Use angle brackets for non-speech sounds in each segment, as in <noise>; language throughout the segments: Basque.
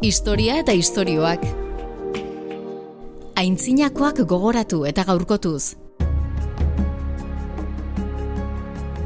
Historia eta istorioak. Aintzinakoak gogoratu eta gaurkotuz.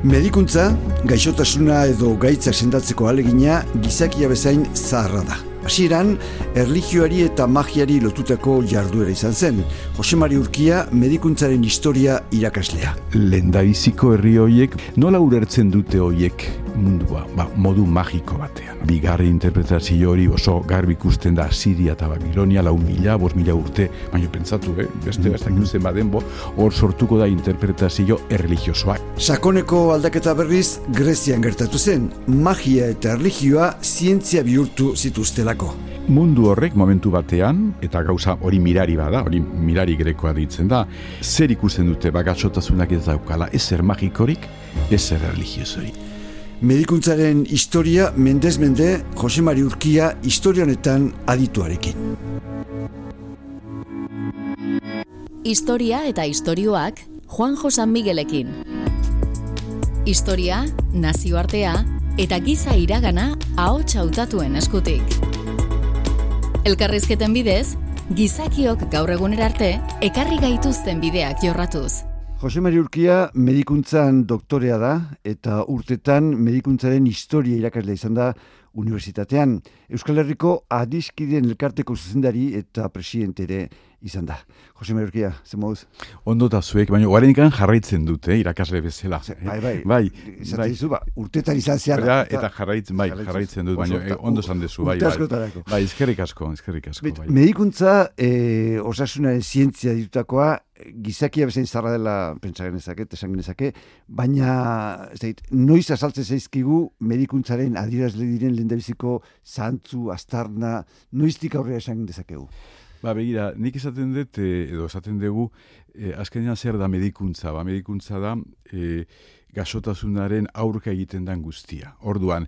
Medikuntza, gaixotasuna edo gaitza sendatzeko alegina gizakia bezain zaharra da. Hasieran, erlijioari eta magiari lotutako jarduera izan zen. Jose Mari Urkia medikuntzaren historia irakaslea. Lendabiziko herri hoiek nola urertzen dute hoiek mundua, ba, modu magiko batean. Bigarri interpretazio hori oso garbi ikusten da Siria eta Babilonia lau mila, bos mila urte, baina pentsatu, eh? beste mm -hmm. badenbo, hor sortuko da interpretazio erreligiosoak. Sakoneko aldaketa berriz Grezian gertatu zen, magia eta erlijioa zientzia bihurtu zituztelako. Mundu horrek momentu batean, eta gauza hori mirari bada, hori mirari grekoa ditzen da, zer ikusten dute bagatsotasunak ez daukala, ezer magikorik, ezer erligiosorik. Medikuntzaren historia mendez mende Jose Mari Urkia historianetan adituarekin. Historia eta istorioak Juan Josan Miguelekin. Historia, nazioartea eta giza iragana ahots hautatuen eskutik. Elkarrizketen bidez, gizakiok gaur egunerarte ekarri gaituzten bideak jorratuz. Jose Mari Urkia medikuntzan doktorea da eta urtetan medikuntzaren historia irakasle izan da unibertsitatean. Euskal Herriko adiskideen elkarteko zuzendari eta presidentere izan da. Jose Mari Urkia, zen moduz? Ondo eta zuek, baina guaren jarraitzen dute, irakasle bezala. Bai, bai, bai. bai. Izu, ba, urtetan izan zian. Eta, eta jarraitzen, bai, jarraitzen dut, baina eh, ondo zan dezu, bai, bai. Bai, ezkerrik asko, ezkerrik asko. Bai. Medikuntza, eh, osasunaren zientzia ditutakoa, gizakia bezain zarra dela pentsa genezake, esan genezake, baina zait, noiz azaltzen zaizkigu medikuntzaren adierazle diren lendabiziko zantzu, astarna, noiztik aurrera esan dezakegu? Ba, begira, nik esaten dut, eh, edo esaten dugu, eh, azkenean zer da medikuntza, ba, medikuntza da eh, gasotasunaren aurka egiten den guztia. Orduan,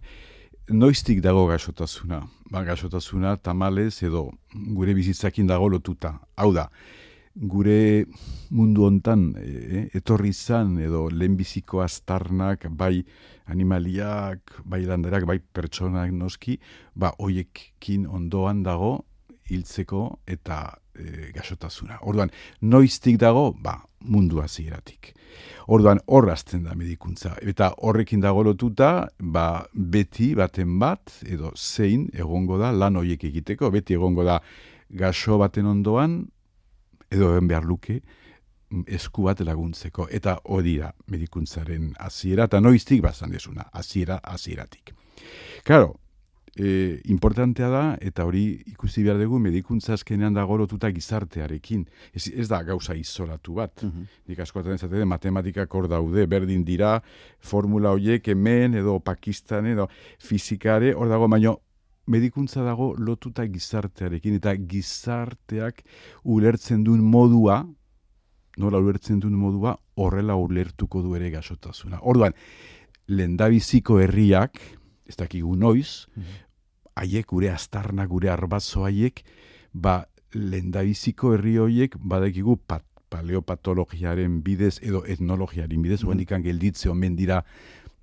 noiztik dago gasotasuna? Ba, gasotasuna tamalez edo gure bizitzakin dago lotuta. Hau da, gure mundu hontan e, etorri izan edo lehenbiziko astarnak bai animaliak, bai landerak, bai pertsonak noski, ba hoiekin ondoan dago hiltzeko eta e, gasotasuna. Orduan, noiztik dago, ba, mundu hasieratik. Orduan, horrazten da medikuntza. Eta horrekin dago lotuta, ba, beti baten bat, edo zein egongo da lan hoiek egiteko, beti egongo da gaso baten ondoan, edo egin behar luke esku bat laguntzeko. Eta hori da medikuntzaren hasiera eta noiztik bazan desuna, hasiera hasieratik. Claro, e, importantea da, eta hori ikusi behar dugu, medikuntza azkenean dago lotuta gizartearekin. Ez, ez da gauza izolatu bat. Mm -hmm. Nik askotan ez da, matematikak hor daude, berdin dira, formula horiek hemen, edo Pakistan, edo fizikare, hor dago, baino medikuntza dago lotuta gizartearekin eta gizarteak ulertzen duen modua, nola ulertzen duen modua, horrela ulertuko du ere gasotasuna. Orduan, lendabiziko herriak, ez dakigu noiz, mhm. Haiek gure astarna, gure arbazo haiek, ba, lendabiziko herri hoiek badakigu pat, paleopatologiaren bidez edo etnologiaren bidez, mm -hmm. gelditze omen dira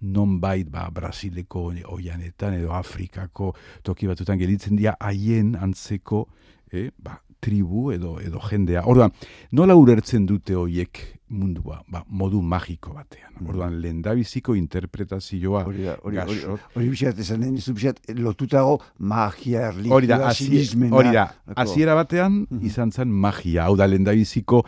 non bait ba, Brasileko oianetan edo Afrikako toki batutan gelitzen dira haien antzeko eh, ba, tribu edo edo jendea. Orduan, nola urertzen dute hoiek mundua, ba, modu magiko batean. Mm. Orduan, lendabiziko interpretazioa. Hori da, hori, hori, hori, bizat, esan den, bizat, lotutago magia, erlikioa, hori da, hori da, aziera batean, mm izan zen magia. Hau da, lendabiziko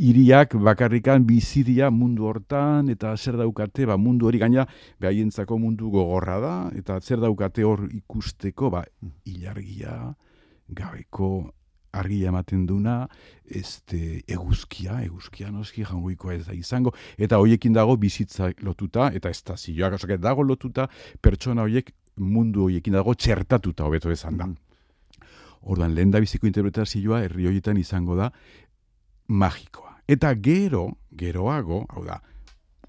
iriak bakarrikan bizidia mundu hortan, eta zer daukate, ba, mundu hori gaina, behaientzako mundu gogorra da, eta zer daukate hor ikusteko, ba, mm. ilargia, gabeko argia ematen duna, este, eguzkia, eguzkia noski jangoikoa ez da izango, eta hoiekin dago bizitza lotuta, eta ez da zioak, dago lotuta, pertsona hoiek mundu hoiekin dago txertatuta hobeto esan da. Mm Orduan, lehen da biziko interpretazioa herri horietan izango da magikoa. Eta gero, geroago, hau da,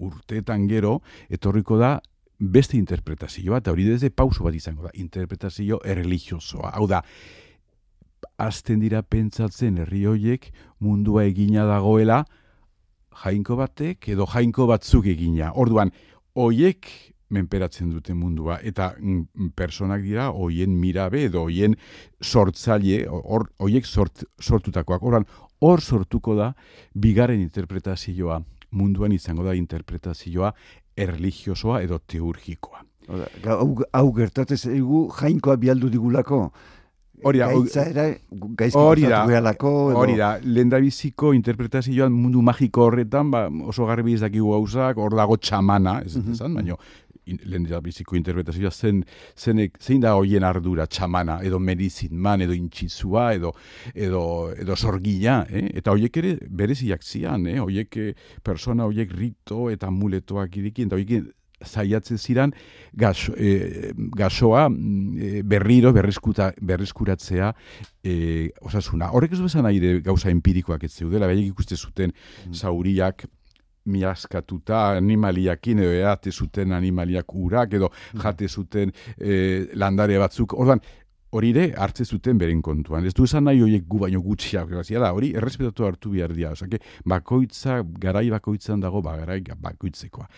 urteetan gero, etorriko da beste interpretazioa, eta hori desde pauso bat izango da, interpretazio erreligiosoa. Hau da, azten dira pentsatzen herri hoiek mundua egina dagoela jainko batek edo jainko batzuk egina. Orduan, hoiek menperatzen dute mundua eta mm, personak dira hoien mirabe edo hoien sortzaile hor hoiek sort, sortutakoak oran hor sortuko da bigarren interpretazioa munduan izango da interpretazioa erlijiosoa edo teurgikoa. Hau, gertatzen zaigu jainkoa bialdu digulako. Hori da, hori da, hori da, lendabiziko interpretazioan mundu magiko horretan, ba, oso garbi ez dakigu gauzak, hor dago txamana, ez mm -hmm. baina lendabiziko interpretazioa zen, zenek, zein da hoien ardura txamana, edo medizin man, edo intxizua, edo, edo, edo sorgila, eh? eta horiek ere bereziak zian, eh? horiek eh, persona horiek rito eta muletoak irikin, eta horiek zaiatzen ziran gaso, e, gasoa e, berriro berrizkuta, berrizkuratzea e, osasuna. Horrek ez bezan aire gauza empirikoak ez zeudela, behik ikuste zuten mm. zauriak miaskatuta animaliakin edo eate zuten animaliak urak edo mm. jate zuten e, landare batzuk. Ordan hori ere hartze zuten beren kontuan. Ez du esan nahi horiek gu baino gutxiak, da, hori errespetatu hartu behar dira. Osake, bakoitza, garai bakoitzan dago, ba, garai bakoitzekoa.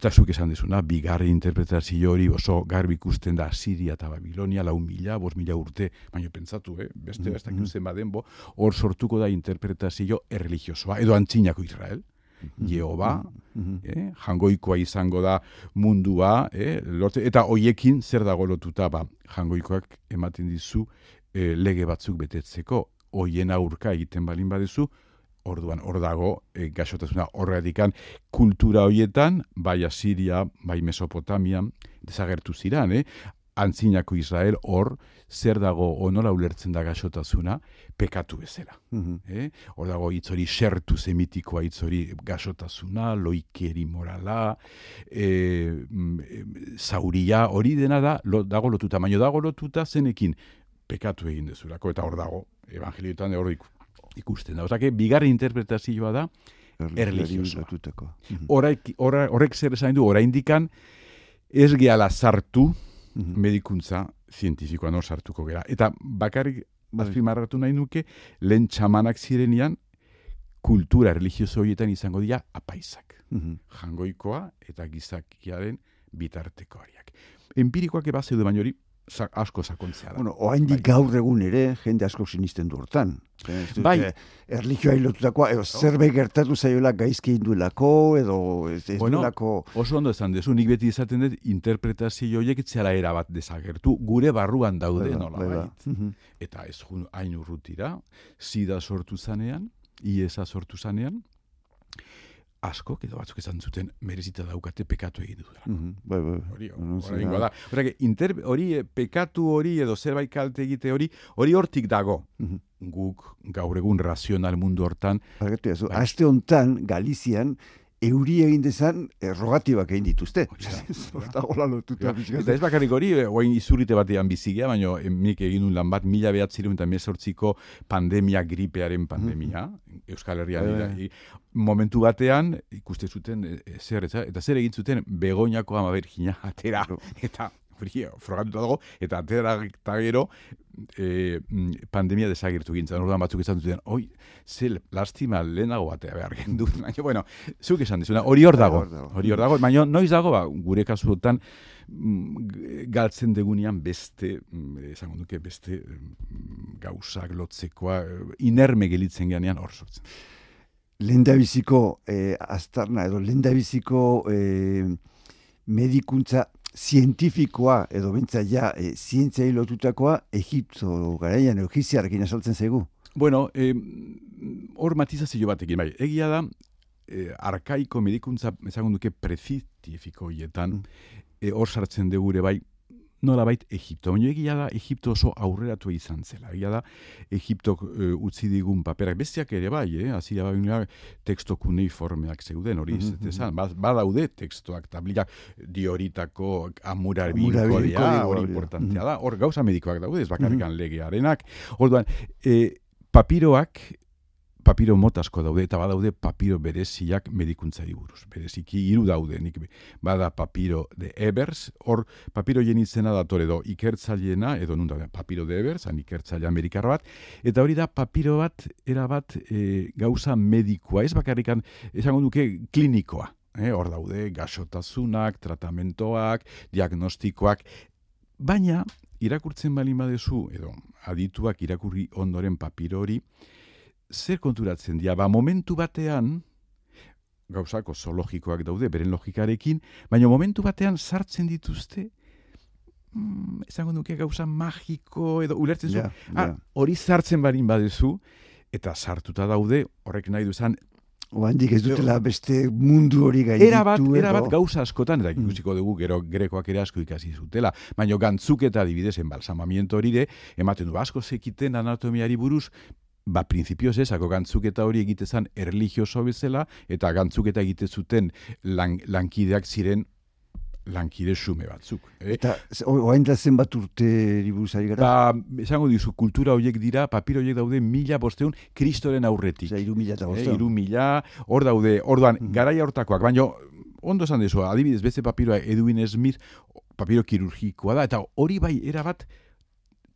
Eta zuk esan dezuna, bigarri interpretazio hori oso garbi ikusten da Siria eta Babilonia, lau mila, bos mila urte, baina pentsatu, eh? beste mm -hmm. zen baden bo, hor sortuko da interpretazio erreligiosoa, edo antzinako Israel, mm Jehova, eh? jangoikoa izango da mundua, eh? Lorte, eta hoiekin zer dago lotuta, ba, jangoikoak ematen dizu eh, lege batzuk betetzeko, hoien aurka egiten balin badezu, orduan hor dago e, gaixotasuna horredikan kultura hoietan bai Asiria, bai Mesopotamia desagertu ziran, eh? Antzinako Israel hor zer dago onola ulertzen da gaixotasuna pekatu bezala. Mm eh? Hor dago hitz hori sertu semitikoa hitz hori gaixotasuna, loikeri morala, e, zauria hori dena da lo, dago lotuta, baino dago lotuta zenekin pekatu egin dezulako eta hor dago evangelioetan hor ikusten da. Osake, bigarri interpretazioa da, erlijiosoa. Mhm. Horrek, horrek zer esan du, oraindikan ez gehala sartu mhm. medikuntza zientifikoan hor sartuko gera. Eta bakarrik bai. azpimarratu nahi nuke, lehen txamanak zirenian, kultura religioso horietan izango dira apaisak. Mm Jangoikoa eta gizakiaren bitartekoariak. Empirikoak eba zeude baino hori, asko sakontzea da. Bueno, oain bai. gaur egun ere, jende asko sinisten du hortan. Bai. Erlijioa hilotutakoa, edo zerbait gertatu zaiola gaizki induelako, edo ez, ez bueno, Oso ondo esan dezu, nik beti izaten dut, interpretazio horiek etzela erabat desagertu, gure barruan daude nola bai. Mhm. Eta ez hain urrutira, zida sortu zanean, iesa sortu zanean, asko, edo batzuk esan zuten, merezita daukate pekatu egin dut. Mm -hmm. Bai, bai. Hori, hori, hori, eh, pekatu hori edo zerbait kalte egite hori, hori hortik dago. Mm Guk gaur egun razional mundu hortan. Bai. Aste hontan, Galizian, euri egin dezan errogatibak egin dituzte. <laughs> Eta ez bakarrik hori, eh, oain izurite batean bizigia, baina nik egin un lan bat, mila behatzirun eta mesortziko pandemia, gripearen pandemia, mm. Euskal Herria dira. E, momentu batean, ikuste zuten, e, zer, eta zer egin zuten, begoñako ama bergina atera, eta frio, frogatuta dago, eta atera eta gero, e, pandemia desagirtu gintzen, orduan batzuk izan duten, oi, ze lastima lehenago batea behar gendu, <laughs> baina, bueno, zuk esan dizuna, hori hor dago, hori hor dago, baina noiz dago, ba, gure kasuotan, mm, galtzen degunean beste, mm, esango duke, beste mm, gauzak lotzekoa, inerme gelitzen geanean hor sortzen. Lendabiziko eh, aztarna edo lendabiziko eh, medikuntza zientifikoa edo bentsa ja e, zientzia hilotutakoa Egipto garaian egiziarrekin esaltzen zaigu. Bueno, hor matizazio batekin, bai, egia da, e, arkaiko medikuntza, ezagun duke, prezitifiko hietan, mm. e, hor sartzen degure bai, nola bait Egipto. Baina egia da, Egipto oso aurreratu izan zela. Egia da, Egipto uh, utzi digun paperak. Bestiak ere bai, eh? Azira bai, teksto kuneiformeak zeuden, hori mm -hmm. ba, badaude tekstoak, tablikak dioritako amurar binko hori importantea da. Hor gauza medikoak daude, ez bakarrikan mm -hmm. legearenak. Orduan, eh, papiroak papiro motasko daude eta badaude papiro bereziak medikuntzari buruz. Bereziki hiru daude, nik bada papiro de Ebers, hor papiro jenitzena da edo ikertzaileena, edo nun daude, papiro de Ebers, han ikertzaile amerikar bat, eta hori da papiro bat, era bat e, gauza medikoa, ez bakarrikan, esango duke klinikoa. eh, hor daude gaxotasunak, tratamentoak, diagnostikoak, baina irakurtzen bali badezu, edo adituak irakurri ondoren papiro hori, zer konturatzen dira, ba momentu batean, gauzako zoologikoak daude, beren logikarekin, baina momentu batean sartzen dituzte, mm, esango duke gauza magiko edo ulertzen zu, ah, hori sartzen barin badezu, eta sartuta daude, horrek nahi duzan, Oandik ez dutela beste mundu hori gaitu. Era bat, era bat gauza askotan, eta mm. ikusiko dugu gero grekoak ere asko ikasi zutela. Baina gantzuk eta adibidez enbalsamamiento hori de, ematen du asko zekiten anatomiari buruz, ba, prinsipioz ezako gantzuketa hori egitezan erligioso bezala, eta gantzuketa egite zuten lankideak ziren lankide sume batzuk. Eh? Eta oain da zenbat urte ribuzari gara? Ba, esango dizu, kultura horiek dira, papir horiek daude mila bosteun kristoren aurretik. Zer, iru mila eta bosteun. Eh, iru mila, hor daude, orduan, mm garai hortakoak, baina ondo esan dezu, adibidez, beste papiroa Edwin Smith, papiro kirurgikoa da, eta hori bai erabat,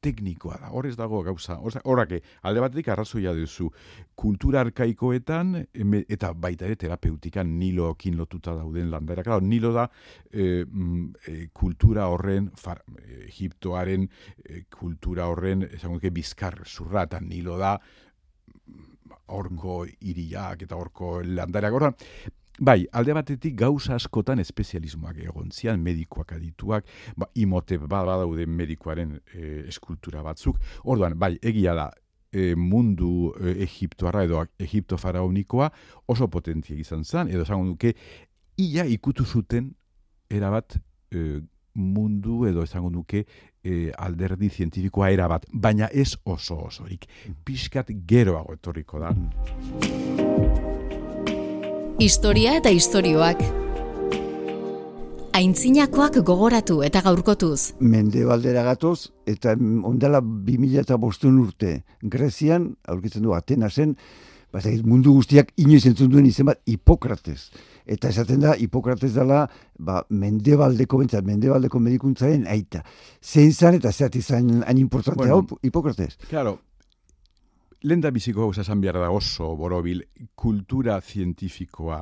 teknikoa da. Hor ez dago gauza. Horake, alde batetik arrazoia duzu. Kultura arkaikoetan, eta baita ere terapeutikan nilokin lotuta dauden landera. Claro, nilo da e, kultura horren, far, egiptoaren kultura horren, esango bizkar zurra, eta nilo da orko iriak eta orko landera. Gora, Bai, alde batetik gauza askotan espezialismoak egon zian, medikoak adituak, ba, imote ba, badaude medikoaren e, eskultura batzuk. Orduan, bai, egia da, e, mundu e, Egiptoarra edo Egipto faraonikoa oso potentia izan zen, edo esango duke, ia ikutu zuten erabat e, mundu edo esango duke e, alderdi zientifikoa erabat, baina ez oso osorik. Mm. Piskat geroago etorriko da. Historia eta istorioak. Aintzinakoak gogoratu eta gaurkotuz. Mende baldera gatoz, eta ondala 2000 eta bostun urte. Grezian, aurkitzen du, Atenasen, bat mundu guztiak inoiz entzun duen izen bat, Hipokrates. Eta esaten da, Hipokrates dela, ba, mende baldeko bentzat, mende baldeko medikuntzaren aita. Zein zan eta zeat izan hain importante bueno, hau, Hipokrates. Claro, Lenda biziko gauza esan behar da oso borobil kultura zientifikoa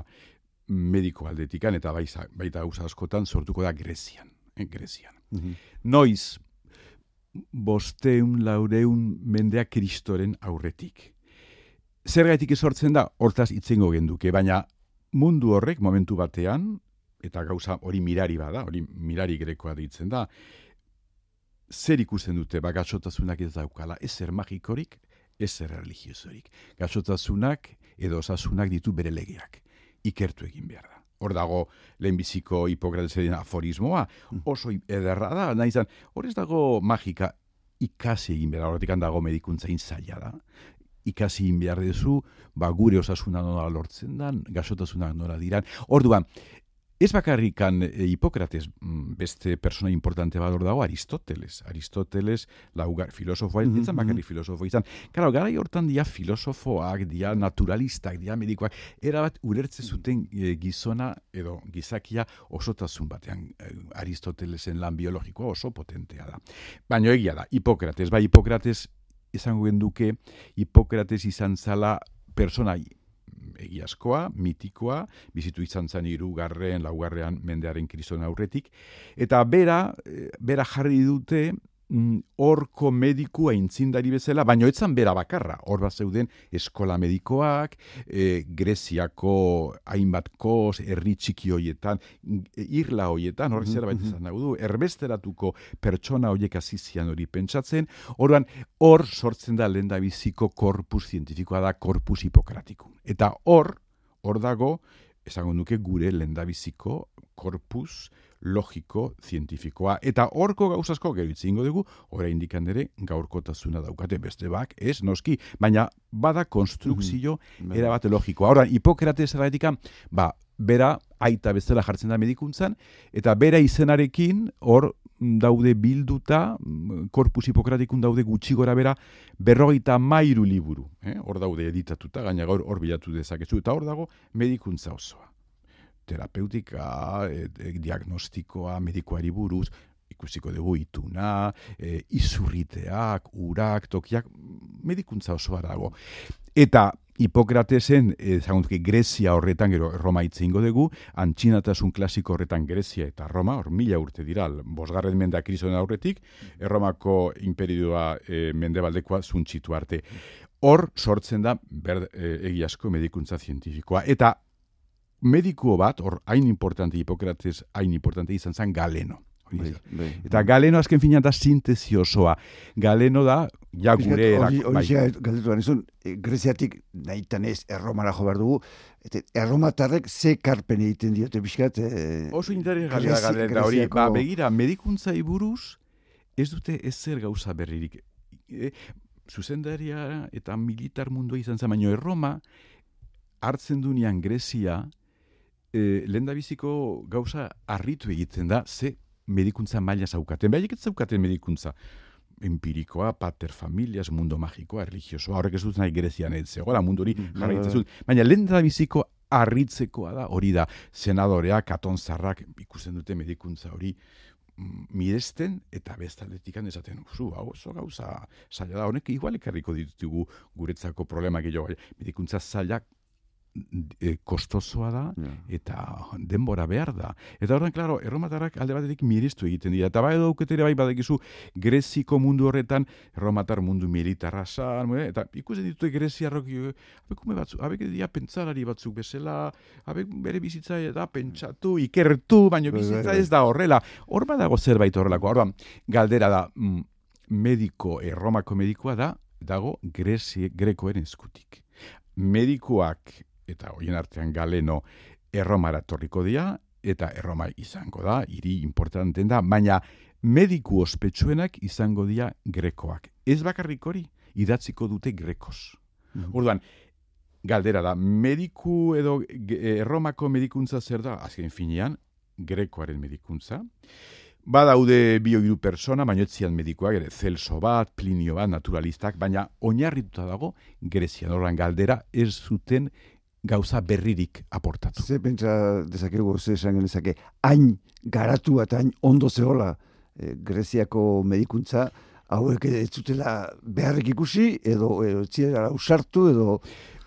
mediko aldetikan eta baita, baita gauza askotan sortuko da Grezian. En eh, Grezian. Mm Noiz, bosteun, laureun mendea kristoren aurretik. Zer gaitik esortzen da, hortaz itzengo genduke, baina mundu horrek momentu batean, eta gauza hori mirari bada, hori mirari grekoa ditzen da, zer ikusten dute bagatsotasunak ez daukala, ezer magikorik, ez zer religiosorik. Gazotazunak edo osasunak ditu bere legeak. Ikertu egin behar da. Hor dago lehenbiziko hipokratesaren aforismoa, mm. oso ederra da, nahi zan, hor ez dago magika ikasi egin behar, horretik dago medikuntza inzaila da. Ikasi egin behar dezu, ba, gure osasuna nola lortzen dan, gasotasunak nola diran. Orduan, Ez bakarrikan e, Hipokrates mm, beste persona importante bador dago Aristoteles. Aristoteles, laugar filosofoa, mm -hmm. bakarrik filosofo izan. Karo, gara hortan dia filosofoak, dia naturalistak, dia medikoak, erabat ulertze zuten e, gizona edo gizakia osotasun batean e, Aristotelesen lan biologikoa oso potentea da. Baina egia da, Hipokrates, bai Hipokrates izango genduke, Hipokrates izan zala persona egiazkoa, mitikoa, bizitu izan zen irugarren, laugarrean mendearen kriston aurretik, eta bera, eh, bera jarri dute horko mediku aintzindari bezala, baino etzan bera bakarra, hor bat zeuden eskola medikoak, e, Greziako hainbat kos, herri txiki hoietan, e, irla hoietan, hor zer baita zan du, erbesteratuko pertsona hoiek azizian hori pentsatzen, horan hor sortzen da lehen biziko korpus zientifikoa da korpus hipokratiku. Eta hor, hor dago, esango nuke gure lendabiziko korpus logiko zientifikoa. Eta horko gauzasko gero itzingo dugu, ora indikan ere gaurkotasuna daukate beste bak, ez noski, baina bada konstrukzio mm -hmm. era logikoa. Ora, Hipokrates erratikan, ba, bera aita bezala jartzen da medikuntzan, eta bera izenarekin hor daude bilduta, korpus hipokratikun daude gutxi gora bera, berrogeita mairu liburu. Eh? Hor daude editatuta, gaina gaur hor bilatu dezakezu, eta hor dago medikuntza osoa terapeutika, e, e, diagnostikoa, medikoari buruz, ikusiko dugu ituna, e, izurriteak, urak, tokiak, medikuntza oso dago. Eta Hipokratesen, ezaguntki, Grezia horretan, gero Roma itzingo dugu, antxinatasun klasiko horretan Grezia eta Roma, hor mila urte dira, bosgarren mendea krizoen aurretik, Erromako imperidua e, mendebaldekoa zuntxitu arte. Hor sortzen da, ber, e, egiasko medikuntza zientifikoa. Eta medikuo bat, hor hain importante, Hipokrates hain importante izan zen Galeno. Bai, bai. Eta galeno azken fina da sintesi osoa. Galeno da, ja gure... Hori bai. galdetu izun, e, Greziatik nahi tanez erromara jo behar dugu, eta erromatarrek ze karpen egiten diote biskat... E, Oso interes galera hori, ba, begira, medikuntza iburuz, ez dute ez zer gauza berririk. E, zuzendaria eta militar mundu izan zen, baino erroma, hartzen du nian Grezia, e, lehen biziko gauza arritu egiten da, ze medikuntza maila zaukaten. Behaiek ez zaukaten medikuntza. Empirikoa, pater familias, mundo magikoa, religiosoa, horrek ez dut nahi gerezian ez zegoela, mundu hori mm, jarraitzen Baina lehen da biziko arritzekoa da, hori da, senadorea, katonzarrak, ikusten dute medikuntza hori, mm, miresten eta bestaldetikan esaten zu, hau oso gauza zaila da, honek igual ekarriko ditugu guretzako problema gehiago, medikuntza zailak e, kostozoa da eta denbora behar da. Eta horren, klaro, erromatarrak alde batetik miriztu egiten dira. Eta bai dauketera bai badekizu greziko mundu horretan erromatar mundu militarra zan, eta ikusten ditute greziarrok, abekume batzu, abek dira pentsalari batzuk bezala, abek bere bizitza da pentsatu, ikertu, baino bai, bai, bizitza bai. ez da horrela. Hor badago zerbait horrelako. Orduan, galdera da, mm, mediko, erromako medikoa da, dago grezi, grekoen eskutik. Medikoak eta hoien artean galeno erromara torriko dira, eta erroma izango da, hiri importanten da, baina mediku ospetsuenak izango dira grekoak. Ez bakarrik hori, idatziko dute grekos. Mm Orduan, galdera da, mediku edo erromako medikuntza zer da, azken finean, grekoaren medikuntza, Badaude bio hiru persona, baina etzian medikoak, ere, Celso bat, Plinio bat, naturalistak, baina oinarrituta dago Grezian horren galdera ez zuten gauza berririk aportatu. Ze pentsa dezakegu, ze esan genezake, hain garatu eta hain ondo zehola e, Greziako medikuntza, hauek ez zutela beharrik ikusi, edo, edo txera usartu, edo...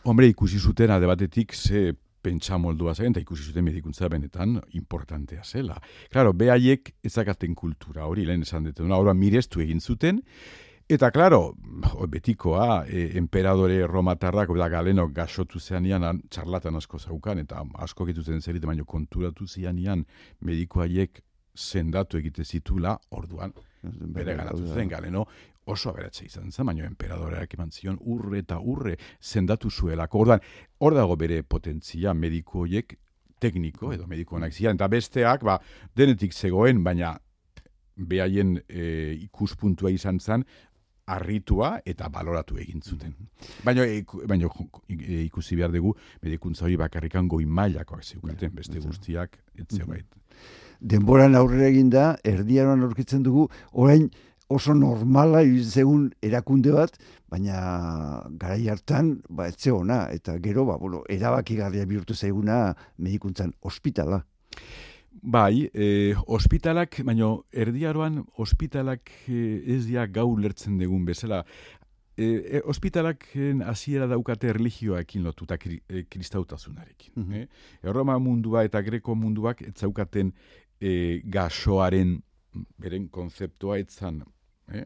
Hombre, ikusi zuten batetik ze pentsa moldua zen, eta ikusi zuten medikuntza benetan importantea zela. Claro, behaiek ezakaten kultura hori, lehen esan dut, hori mirestu egin zuten, Eta, klaro, betikoa, e, emperadore romatarrak, da galeno gasotu zeanian, txarlatan asko zaukan, eta asko getuten zerite, baino konturatu zianian, medikoaiek zendatu egite zitula, orduan, bere ganatu zen galeno, oso aberatze izan zen, baino emperadoreak eman zion, urre eta urre zendatu zuelako. Orduan, hor dago bere potentzia medikoiek tekniko, edo medikoanak zian, eta besteak, ba, denetik zegoen, baina behaien e, ikuspuntua izan zen, arritua eta baloratu egin zuten. Baina, e, baina e, ikusi behar dugu, medikuntza hori bakarrikan goi mailakoak zeukaten, beste guztiak, etzebait. Denboran aurrera egin da, erdiaroan aurkitzen dugu, orain oso normala zegun erakunde bat, baina garai hartan, ba, etze ona, eta gero, ba, bueno, erabaki garria bihurtu zaiguna medikuntzan ospitala. Bai, e, ospitalak, baino erdiaroan ospitalak e, ez dia gau lertzen dugun bezala. E, e, ospitalak hasiera daukate religioaekin lotuta kri, e, kristautasunarekin. Mm -hmm. Erroma mundua eta greko munduak ez zaukaten e, gasoaren beren konzeptua etzan. E,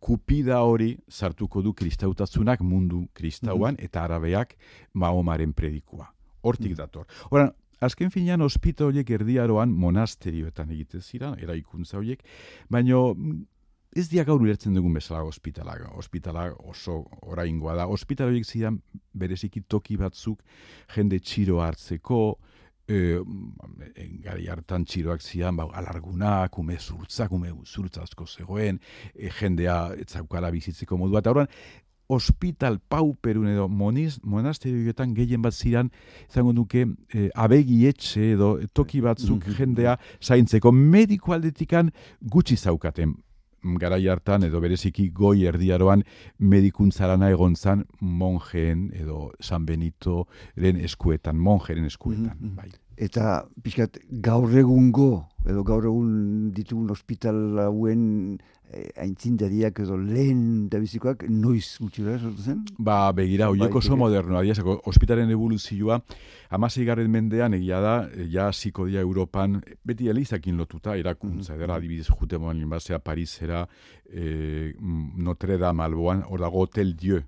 kupida hori sartuko du kristautasunak mundu kristauan mhm. eta arabeak mahomaren predikua. Hortik mm dator. Horan, Azken finean, ospita horiek erdiaroan monasterioetan egite ziren, eraikuntza horiek, baino ez dia gaur ulertzen dugun bezala ospitala. Ospitala oso oraingoa da. Ospitala horiek ziren bereziki toki batzuk jende txiro hartzeko, e, gari hartan txiroak zian, ba, alargunak, ume zurtzak, ume zurtzazko zegoen, e, jendea etzaukala bizitzeko modua. Eta hospital pauperun edo moniz, monasterioetan gehien bat ziran, zango duke, e, abegi etxe edo toki batzuk mhm. jendea zaintzeko mediko aldetikan gutxi zaukaten garai hartan edo bereziki goi erdiaroan medikuntzarana egon zan monjeen edo San Benito den eskuetan, monjeren eskuetan. Mm -hmm. bai. Eta pixkat gaur egungo, edo gaur egun ditugun ospital hauen eh, aintzindariak edo lehen da bizikoak, noiz gutxura sortu zen? Ba, begira, Bai, oieko oso beke. moderno, adiazako, ospitalen evoluzioa, amasei garren mendean egia da, eh, ja ziko dia Europan, beti elizakin lotuta, erakuntza, edera, adibidez, jute moan basea Parisera, mm, Notre Dame alboan, hor dago Hotel Dieu,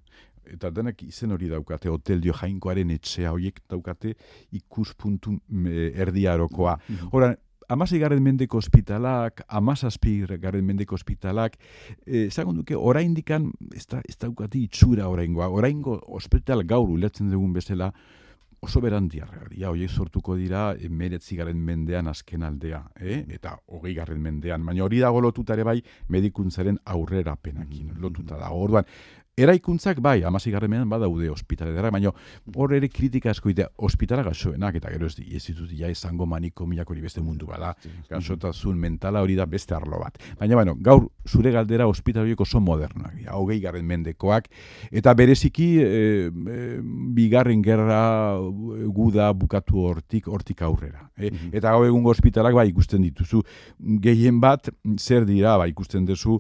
eta denak izen hori daukate, Hotel Dieu jainkoaren etxea, horiek daukate ikuspuntu mm, eh, erdiarokoa. Hora, amasei garren mendeko ospitalak, amazazpi garren mendeko ospitalak, eh, esango duke, oraindikan, ez, da, ez daukati itxura oraingoa, oraingo ospital gaur ulertzen dugun bezala, oso berandiarra dira, horiek sortuko dira emeretzi garen mendean azken aldea, eh? eta hogei garren mendean, baina hori dago lotuta ere bai medikuntzaren aurrera penakin, lotuta dago. Orduan, Eraikuntzak bai, amasi garremean badaude ospitaletara, baina hor ere kritika asko itea, ospitala gasoenak, eta gero ez, di- ez ditut ja esango maniko milak hori beste mundu bada, gasotasun mentala hori da beste arlo bat. Baina, bueno, gaur zure galdera ospital horiek oso modernak, dira, hogei garren mendekoak, eta bereziki e, e, bigarren gerra e, guda bukatu hortik, hortik aurrera. E? Eta gau egungo ospitalak bai ikusten dituzu, gehien bat zer dira, ba, ikusten duzu,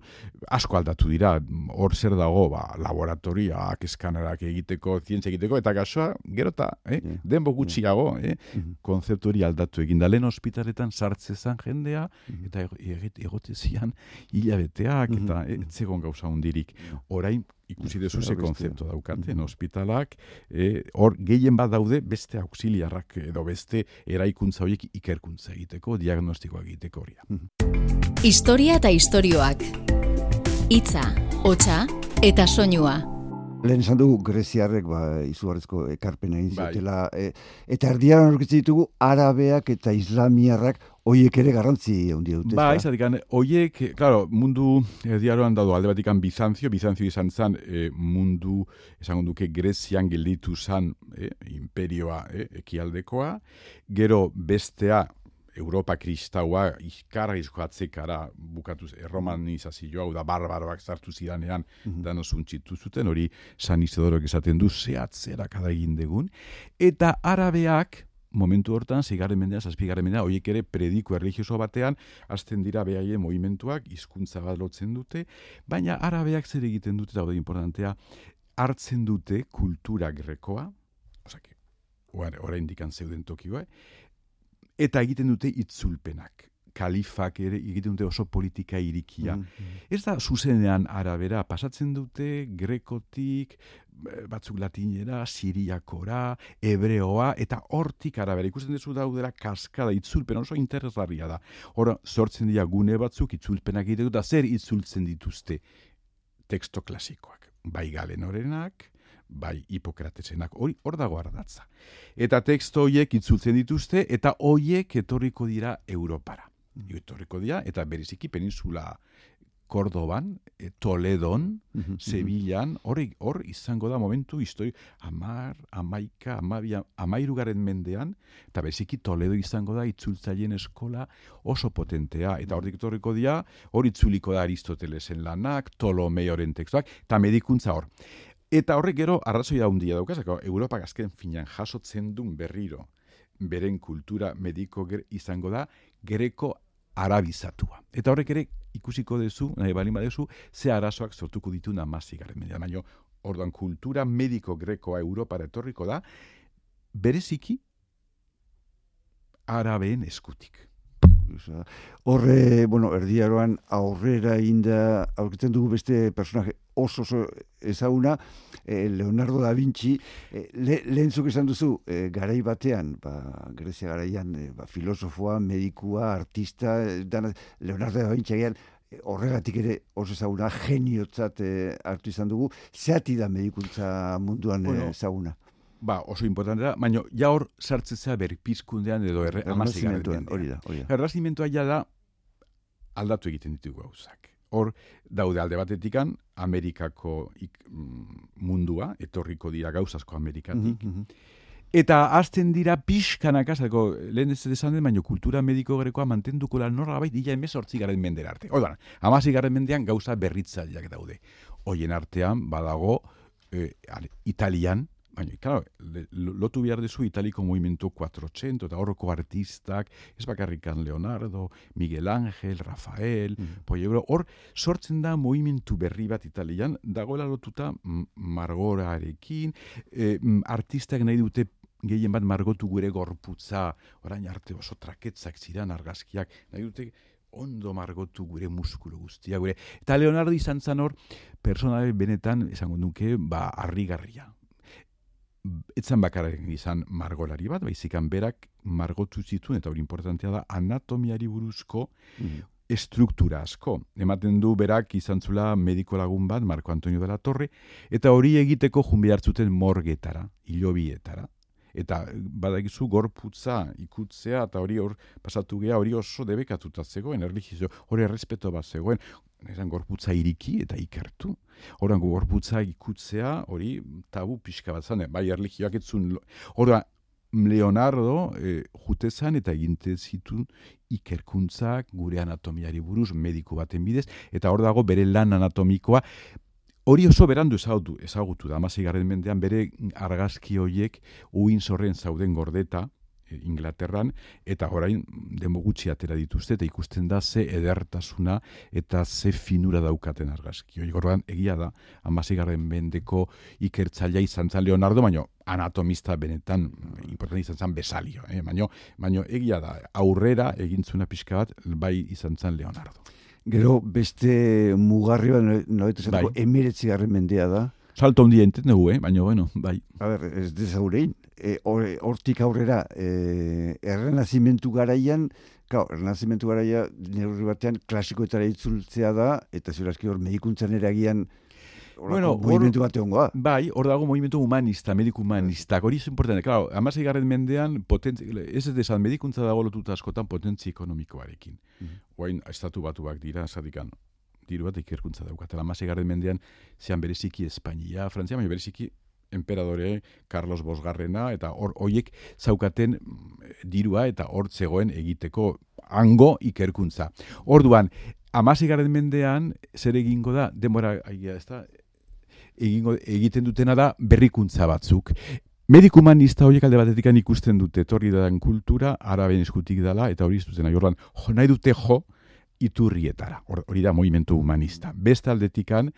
asko aldatu dira, hor zer dago, ba, laboratoriak, eskanerak egiteko, zientzia egiteko, eta gasoa, gero eta, eh? Ja. denbo gutxiago, eh? konzeptu hori aldatu egin da. Lehen ospitaletan sartze zan jendea, eta ego- ego- egote zian hilabeteak, eta eh, ez zegoen gauza hundirik. Orain, ikusi dezu ze konzeptu daukaten ospitalak, eh, hor gehien bat daude beste auxiliarrak edo beste eraikuntza horiek ikerkuntza egiteko, diagnostikoa egiteko hori. da. Historia eta istorioak. Hitza, hotsa eta soinua. Lehen esan dugu Greziarrek ba, izugarrizko ekarpena egin Bai. ziotela. E, eta erdiaran aurkitzen ditugu arabeak eta islamiarrak hoiek ere garrantzi handia dute. Ba, izatik, hoiek, claro, mundu erdiaroan dado alde batikan Bizantzio, Bizantzio izan zen eh, mundu, esango duke, Grezian gelditu zen eh, imperioa eh, ekialdekoa, gero bestea, Europa kristaua izkarrizko atzekara bukatu erromanizazioa, hau da barbaroak sartu zidanean dano zuntzitu zuten, hori San Isidorok esaten du zehatzera kada egin degun, eta arabeak, momentu hortan, zigarren mendea, zazpigarren mendea, horiek ere prediko erligioso batean, hasten dira behaien movimentuak, hizkuntza bat lotzen dute, baina arabeak zer egiten dute, eta hori importantea, hartzen dute kultura grekoa, osake, orain dikan zeuden tokioa, eta egiten dute itzulpenak. Kalifak ere egiten dute oso politika irikia. Ez da zuzenean arabera, pasatzen dute grekotik, batzuk latinera, siriakora, hebreoa, eta hortik arabera. Ikusten duzu daudera kaskada, itzulpen oso interesgarria da. Hor, sortzen dira gune batzuk, itzulpenak egiten dut, eta zer itzultzen dituzte teksto klasikoak. Bai galenorenak, bai hipokratesenak, hori hor dago ardatza. Eta teksto hoiek itzultzen dituzte, eta hoiek etorriko dira Europara. Etorriko dira, eta bereziki peninsula Kordoban, eh, Toledon, Sevillan, hor, hor izango da momentu histori amar, amaika, amabia, amairugaren mendean, eta beziki Toledo izango da itzultzaileen eskola oso potentea, eta hortik etorriko dira, hor itzuliko da Aristotelesen lanak, Ptolomeoren tekstuak, eta medikuntza hor. Eta horrek gero arrazoia handia daukazako, Europak azken finan jasotzen duen berriro, beren kultura mediko ger- izango da, greko arabizatua. Eta horrek ere ikusiko dezu, nahi balin badezu, ze arazoak sortuko ditu namazi garen mendean. Baina, orduan kultura mediko grekoa Europara etorriko da, bereziki arabeen eskutik. Osea, Horre, bueno, erdiaroan aurrera inda aurkitzen dugu beste personaje oso oso ezaguna, eh, Leonardo da Vinci, eh, le, lehentzuk esan duzu, eh, garai batean, ba, Grezia garaian, eh, ba, filosofoa, medikua, artista, eh, dana, Leonardo da Vinci agian, eh, horregatik ere oso ezaguna, geniotzat eh, hartu izan dugu, zeati da medikuntza munduan Bueno, eh, ezaguna. Ba, oso importante da, baina ja hor sartzezea berpizkundean edo erre, amazigarren hori da, hori da. Errazimentua ja da aldatu egiten ditugu gauzak. Hor, daude alde batetikan, Amerikako ik, mm, mundua, etorriko dira gauzazko Amerikatik. Mhm, mhm. Eta azten dira pixkanaka, zako, lehen ez esan den, baina kultura mediko grekoa mantenduko lan norra bai, dila emezortzi garen mendera arte. Oda, amazi garen mendean gauza berritzaileak daude. Hoien artean, badago, ale, italian, Baina, claro, lotu behar dezu italiko movimento 400, eta horroko artistak, ez bakarrikan Leonardo, Miguel Ángel, Rafael, mm. hor sortzen da movimentu berri bat italian, dagoela lotuta margorarekin, e, artistak nahi dute gehien bat margotu gure gorputza, orain arte oso traketzak zidan argazkiak, nahi dute ondo margotu gure muskulu guztia gure. Eta Leonardo izan zan hor, personale benetan, esango nuke, ba, harrigarria. Etzan bakararen izan margolari bat, baizikan berak margotu zituen, eta hori importantea da, anatomiari buruzko mm. estruktura asko. Ematen du berak izan zula mediko lagun bat, Marco Antonio de la Torre, eta hori egiteko junbi hartzuten morgetara, hilobietara eta badakizu gorputza ikutzea eta hori hor pasatu gea hori oso debekatuta zegoen erlijio hori errespeto bat zegoen. Esan gorputza iriki eta ikertu. Horan gorputza ikutzea hori tabu pixka bat zane bai erlijioak etzun hori Leonardo e, jutezan eta eginte zitun ikerkuntzak gure anatomiari buruz mediku baten bidez eta hor dago bere lan anatomikoa Hori oso berandu ezagutu, ezagutu da, amazei mendean bere argazki horiek uin zorren zauden gordeta, e, Inglaterran, eta orain demo gutxi atera dituzte, eta ikusten da ze edertasuna eta ze finura daukaten argazki. Hori gorban, egia da, amazei mendeko ikertzailea izan zan Leonardo, baino anatomista benetan important izan zan besalio. Eh? Baino, baino egia da, aurrera egintzuna pixka bat, bai izan zan Leonardo. Gero beste mugarri bat noetu bai. emiretzi garren mendea da. Salto hondi enten dugu, eh? baina bueno, bai. A ber, ez dezaurein. E, hortik aurrera, e, errenazimentu garaian, Kau, errenazimentu garaia, neurri batean, klasikoetara itzultzea da, eta ziurazki hor medikuntzan eragian bueno, movimentu bat egongoa. Bai, hor dago movimentu humanista, mediku humanista. Hori es importante. Claro, amasei garren mendean, potentzi, ez desan, medikuntza dago lotuta askotan potentzi ekonomikoarekin. Mm -hmm. estatu batuak dira, zadikan, diru bat ikerkuntza daukatela. Amasei garren mendean, zean bereziki Espainia, Frantzia, baina bereziki emperadore Carlos Bosgarrena, eta hor hoiek zaukaten mm, dirua eta hor zegoen egiteko hango ikerkuntza. Orduan, amasei garren mendean, zer egingo da, demora, aia, ez da, egingo, egiten dutena da berrikuntza batzuk. Mediku humanista horiek alde batetik ikusten dute torri dan kultura, araben eskutik dela, eta hori iztuzena, jorlan, jo, nahi dute jo, iturrietara, hori da movimentu humanista. Beste aldetikan,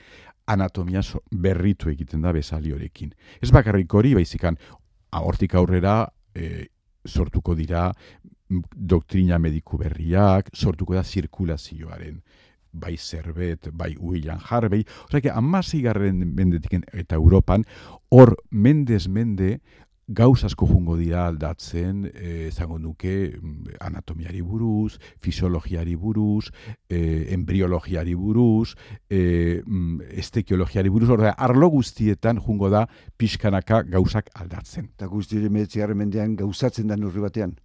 anatomia berritu egiten da bezali horekin. Ez bakarrik hori, baizikan, hortik aurrera, e, sortuko dira doktrina mediku berriak, sortuko da zirkulazioaren bai zerbet, bai William Harvey, osea, amasi garren mendetiken eta Europan, hor mendez mende, gauz asko jungo dira aldatzen, eh, zango nuke, mm, anatomiari buruz, fisiologiari buruz, eh, embriologiari buruz, eh, mm, estekiologiari buruz, orda, arlo guztietan jungo da pixkanaka gauzak aldatzen. Eta guztiere meretzigarren mendean gauzatzen da nurri batean?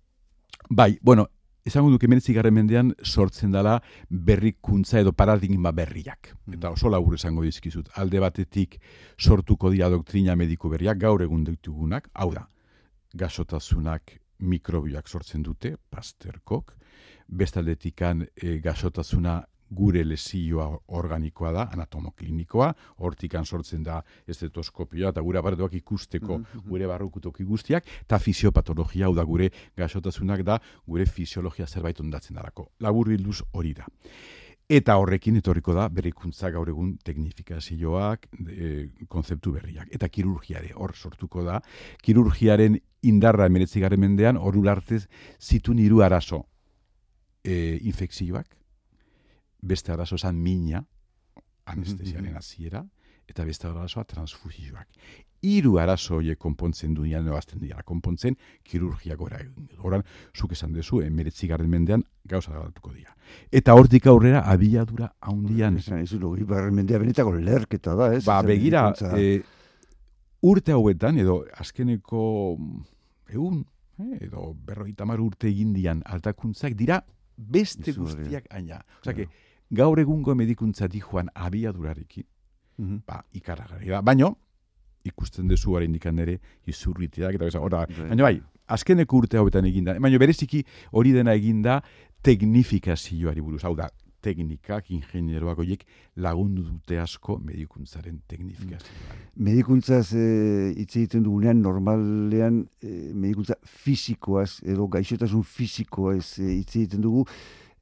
Bai, bueno, esango duke menetzi garren mendean sortzen dela berrikuntza edo paradigma berriak. Mm. Eta oso labur esango dizkizut. Alde batetik sortuko dira doktrina mediku berriak, gaur egun ditugunak, hau da, gasotasunak mikrobioak sortzen dute, pasterkok, bestaldetikan e, gasotasuna gure lesioa organikoa da, anatomoklinikoa, hortikan sortzen da estetoskopioa, eta gure aparatuak ikusteko mm-hmm. gure barrukutok guztiak, eta fisiopatologia, hau da gure gasotasunak da, gure fisiologia zerbait ondatzen darako. Labur bilduz hori da. Eta horrekin etorriko da berrikuntza gaur egun teknifikazioak, e, konzeptu berriak. Eta kirurgiare hor sortuko da. Kirurgiaren indarra emeretzigaren mendean, hor ulartez zitu niru arazo e, infekzioak, beste arazo esan mina, anestesiaren hasiera eta beste arazoa transfusioak. Hiru arazo horiek konpontzen du nian nebazten dira, konpontzen kirurgia gora egin. Horan, zuk esan dezu, emeretzi garren mendean gauza garatuko dira. Eta hortik aurrera abiadura haundian. Esan, ez du, garren mendea benetako lerketa da, ez? Ba, begira, e, urte hauetan, edo azkeneko egun, eh, edo berroita mar urte egin dian altakuntzak dira beste guztiak aina. Osa, que, gaur egungo medikuntza di joan abiadurarekin, mm -hmm. ba, ikaragarri da. Baina, ikusten dezu gara indikan nire, izurritiak, eta beza, ora, bai. baina bai, azkeneko urte hauetan eginda, baina bereziki hori dena eginda teknifikazioari buruz, hau da, teknikak, ingenieroak horiek lagundu dute asko medikuntzaren teknifikazioa. Medikuntzaz eh, hitz egiten dugunean normalean e, medikuntza fisikoaz edo gaixotasun fisikoaz eh, hitz egiten dugu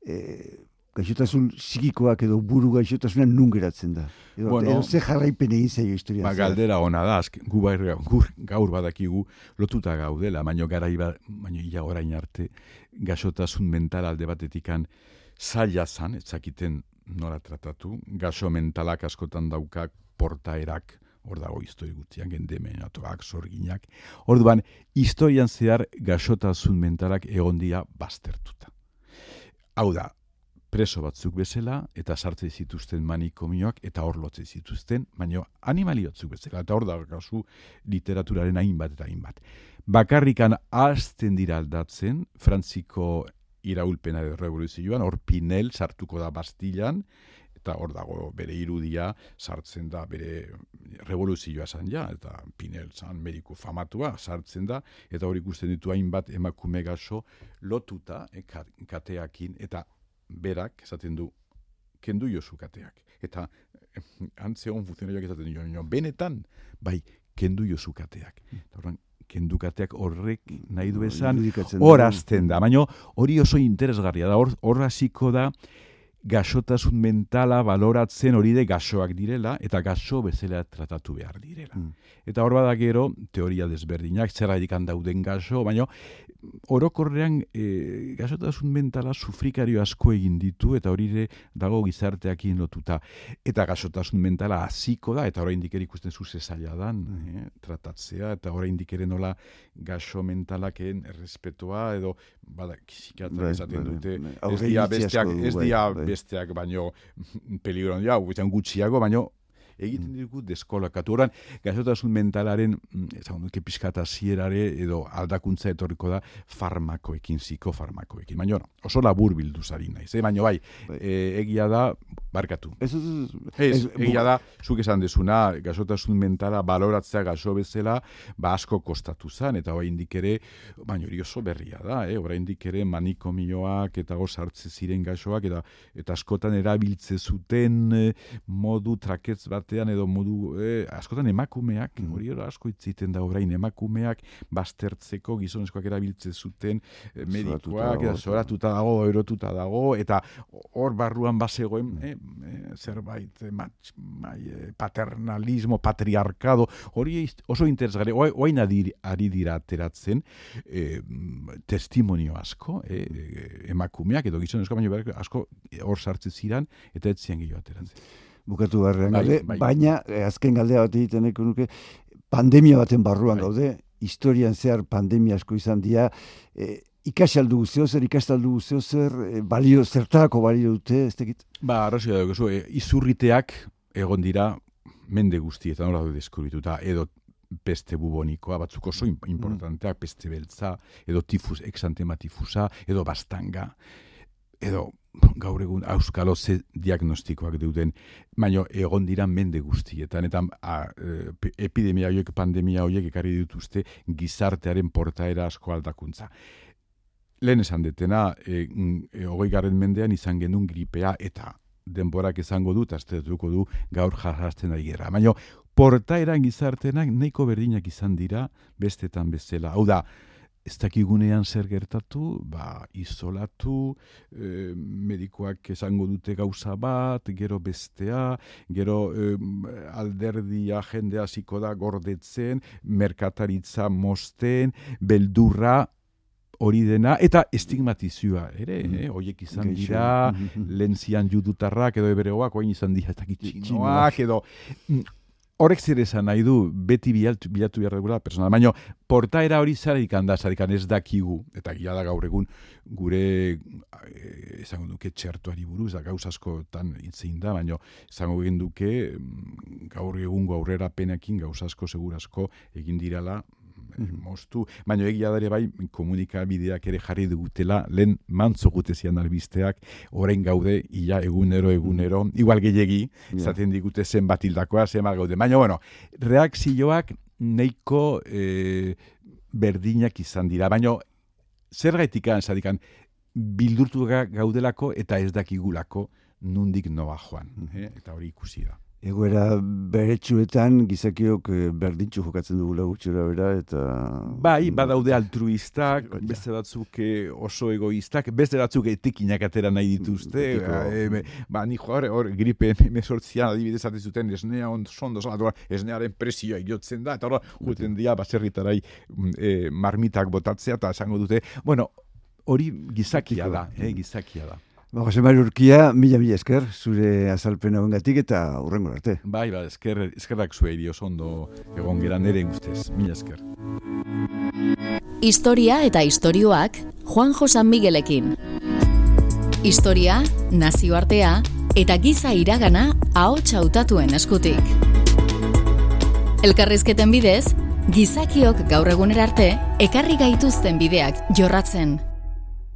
e, gaixotasun psikikoak edo buru gaixotasunan nun geratzen da. Edo, bueno, edo ze jarraipen egin zaio historia. Ba, galdera ona da, azk, gu bai, gaur, gaur badakigu lotuta gaudela, baino garai ba, baino ia orain arte gaixotasun mental alde batetikan zaila zan, etzakiten nola tratatu, gaso mentalak askotan daukak portaerak, hor dago histori gutxian, gendemenatoak, sorginak. Orduan, historian zehar gasotasun mentalak egondia baztertuta. Hau da, preso batzuk bezala eta sartze zituzten manikomioak eta hor lotze zituzten, baino animaliotzuk bezala eta hor da kasu literaturaren hainbat eta hainbat. Bakarrikan hasten dira aldatzen Frantziko iraulpena edo revoluzioan, hor Pinel sartuko da Bastillan eta hor dago bere irudia sartzen da bere revoluzioa zan ja, eta Pinel zan mediku famatua sartzen da, eta hor ikusten ditu hainbat emakume gaso lotuta e, kateakin, eta berak esaten du kendu jo zukateak. Eta eh, antze hon funtzionarioak esaten du, benetan, bai, kendu jo zukateak. Horren, kendukateak horrek nahi du esan, horazten da. Baina hori oso interesgarria da, hor hasiko da, gasotasun mentala baloratzen hori de gasoak direla eta gaso bezala tratatu behar direla. Mm. Eta hor bada gero, teoria desberdinak, zer dauden gaso, baina orokorrean e, gasotasun mentala sufrikario asko egin ditu eta hori de dago gizarteakin lotuta. Eta gasotasun mentala hasiko da, eta oraindik ere ikusten zuze zaila dan, mm. eh, tratatzea, eta oraindik ere nola gaso mentalaken errespetoa, edo, bada, psikiatra bai, esaten bai, dute, bai. ez dia besteak, ez dia besteak baino peligro ja, gutxiago, baino egiten dugu deskolakatu. Horan, gazotasun mentalaren, mm, ezagun duke pizkata zierare edo aldakuntza etorriko da farmakoekin, psikofarmakoekin. Baina, oso labur bildu zari naiz, eh? baina bai. E, egia da, barkatu. Ez, ez, egia da, zuk esan desuna, gazotasun mentala baloratzea gaso bezala, ba asko kostatu zan, eta hori indik ere, baina hori oso berria da, eh? hori indik ere manikomioak eta gozartze ziren gasoak, eta, eta askotan erabiltze zuten eh, modu traketz bat batean edo modu eh, askotan emakumeak mm. hori asko itziten da orain emakumeak baztertzeko gizonezkoak erabiltzen zuten eh, medikuak eta soratuta dago erotuta dago eta hor barruan basegoen mm. eh, eh, zerbait eh, eh, paternalismo patriarkado hori oso interesgarri orain ari dira ateratzen eh, testimonio asko eh, emakumeak edo gizonezko baino asko hor sartzen ziran eta ez zian gehiago ateratzen bukatu barrean bai, gaude, bai. baina eh, azken galdea bat egiten nuke, pandemia baten barruan bai. gaude, historian zehar pandemia asko izan dira, e, ikasaldu guztio zer, ikastaldu guztio zer, e, balio, zertarako balio dute, ez tekit? Ba, arrazio da, zu, e, izurriteak egon dira mende guztietan nola du deskubrituta, edo peste bubonikoa, batzuk oso mm. importanteak, peste beltza, edo tifus, exantema tifusa, edo bastanga, edo gaur egun auskalo ze diagnostikoak duten, baino egon dira mende guztietan, eta a, e, epidemia horiek, pandemia horiek ekarri dituzte gizartearen portaera asko aldakuntza. Lehen esan detena, e, e, hogei garren mendean izan genuen gripea eta denborak izango dut, astetuko du gaur jarrasten da gerra. Baina portaeran gizartenak nahiko berdinak izan dira bestetan bezala. Hau da, ez dakigunean zer gertatu, ba, izolatu, e, medikoak esango dute gauza bat, gero bestea, gero e, alderdia jendea ziko da gordetzen, merkataritza mosten, beldurra, hori dena, eta estigmatizioa, ere, mm. eh? oiek izan dira, lentzian judutarrak, edo ebereoak, oin izan dira, eta edo mm, horrek zer esan nahi du, beti bilatu, bilatu behar regula personal, baina portaera hori zareik handa, zareik ez dakigu, eta gila da gaur egun, gure, eh, esango duke, txertuari buruz, da gauz askotan itzein da, baina esango egin duke, mm, gaur egun gaurrera penekin gauz asko, segurasko, egin dirala, mm moztu, baina egia dare bai komunikabideak ere jarri dugutela, lehen mantzo gutezian albisteak, orain gaude, ia egunero, egunero, mm igual gehiagi, yeah. zaten digute zen bat hildakoa, zen gaude. Baina, bueno, reakzioak neiko e, berdinak izan dira, baina zer gaitikan, zadikan, bildurtu gaudelako eta ez dakigulako nundik noa joan, eh? eta hori ikusi da. Egoera beretsuetan gizakiok eh, berdintxu jokatzen dugula gutxera bera eta... Bai, badaude altruistak, beste batzuk eh, oso egoistak, beste batzuk etikinak atera nahi dituzte, e, ba, ni hor, hor, gripe mesortzian adibidez zuten esnea on, sondo salatu, esnearen presioa jotzen da, eta hor, guten dia, baserritarai e, marmitak botatzea, eta esango dute, bueno, hori gizakia da, eh, gizakia da. Ba, Jose Mari Urkia, mila mila esker, zure azalpen gatik eta urrengo arte. Bai, ba, esker, eskerrak zuei ondo egon geran ere guztez, mila esker. Historia eta istorioak Juan Josan Miguelekin. Historia, nazioartea eta giza iragana ahots hautatuen eskutik. Elkarrizketen bidez, gizakiok gaur egunera arte ekarri gaituzten bideak jorratzen.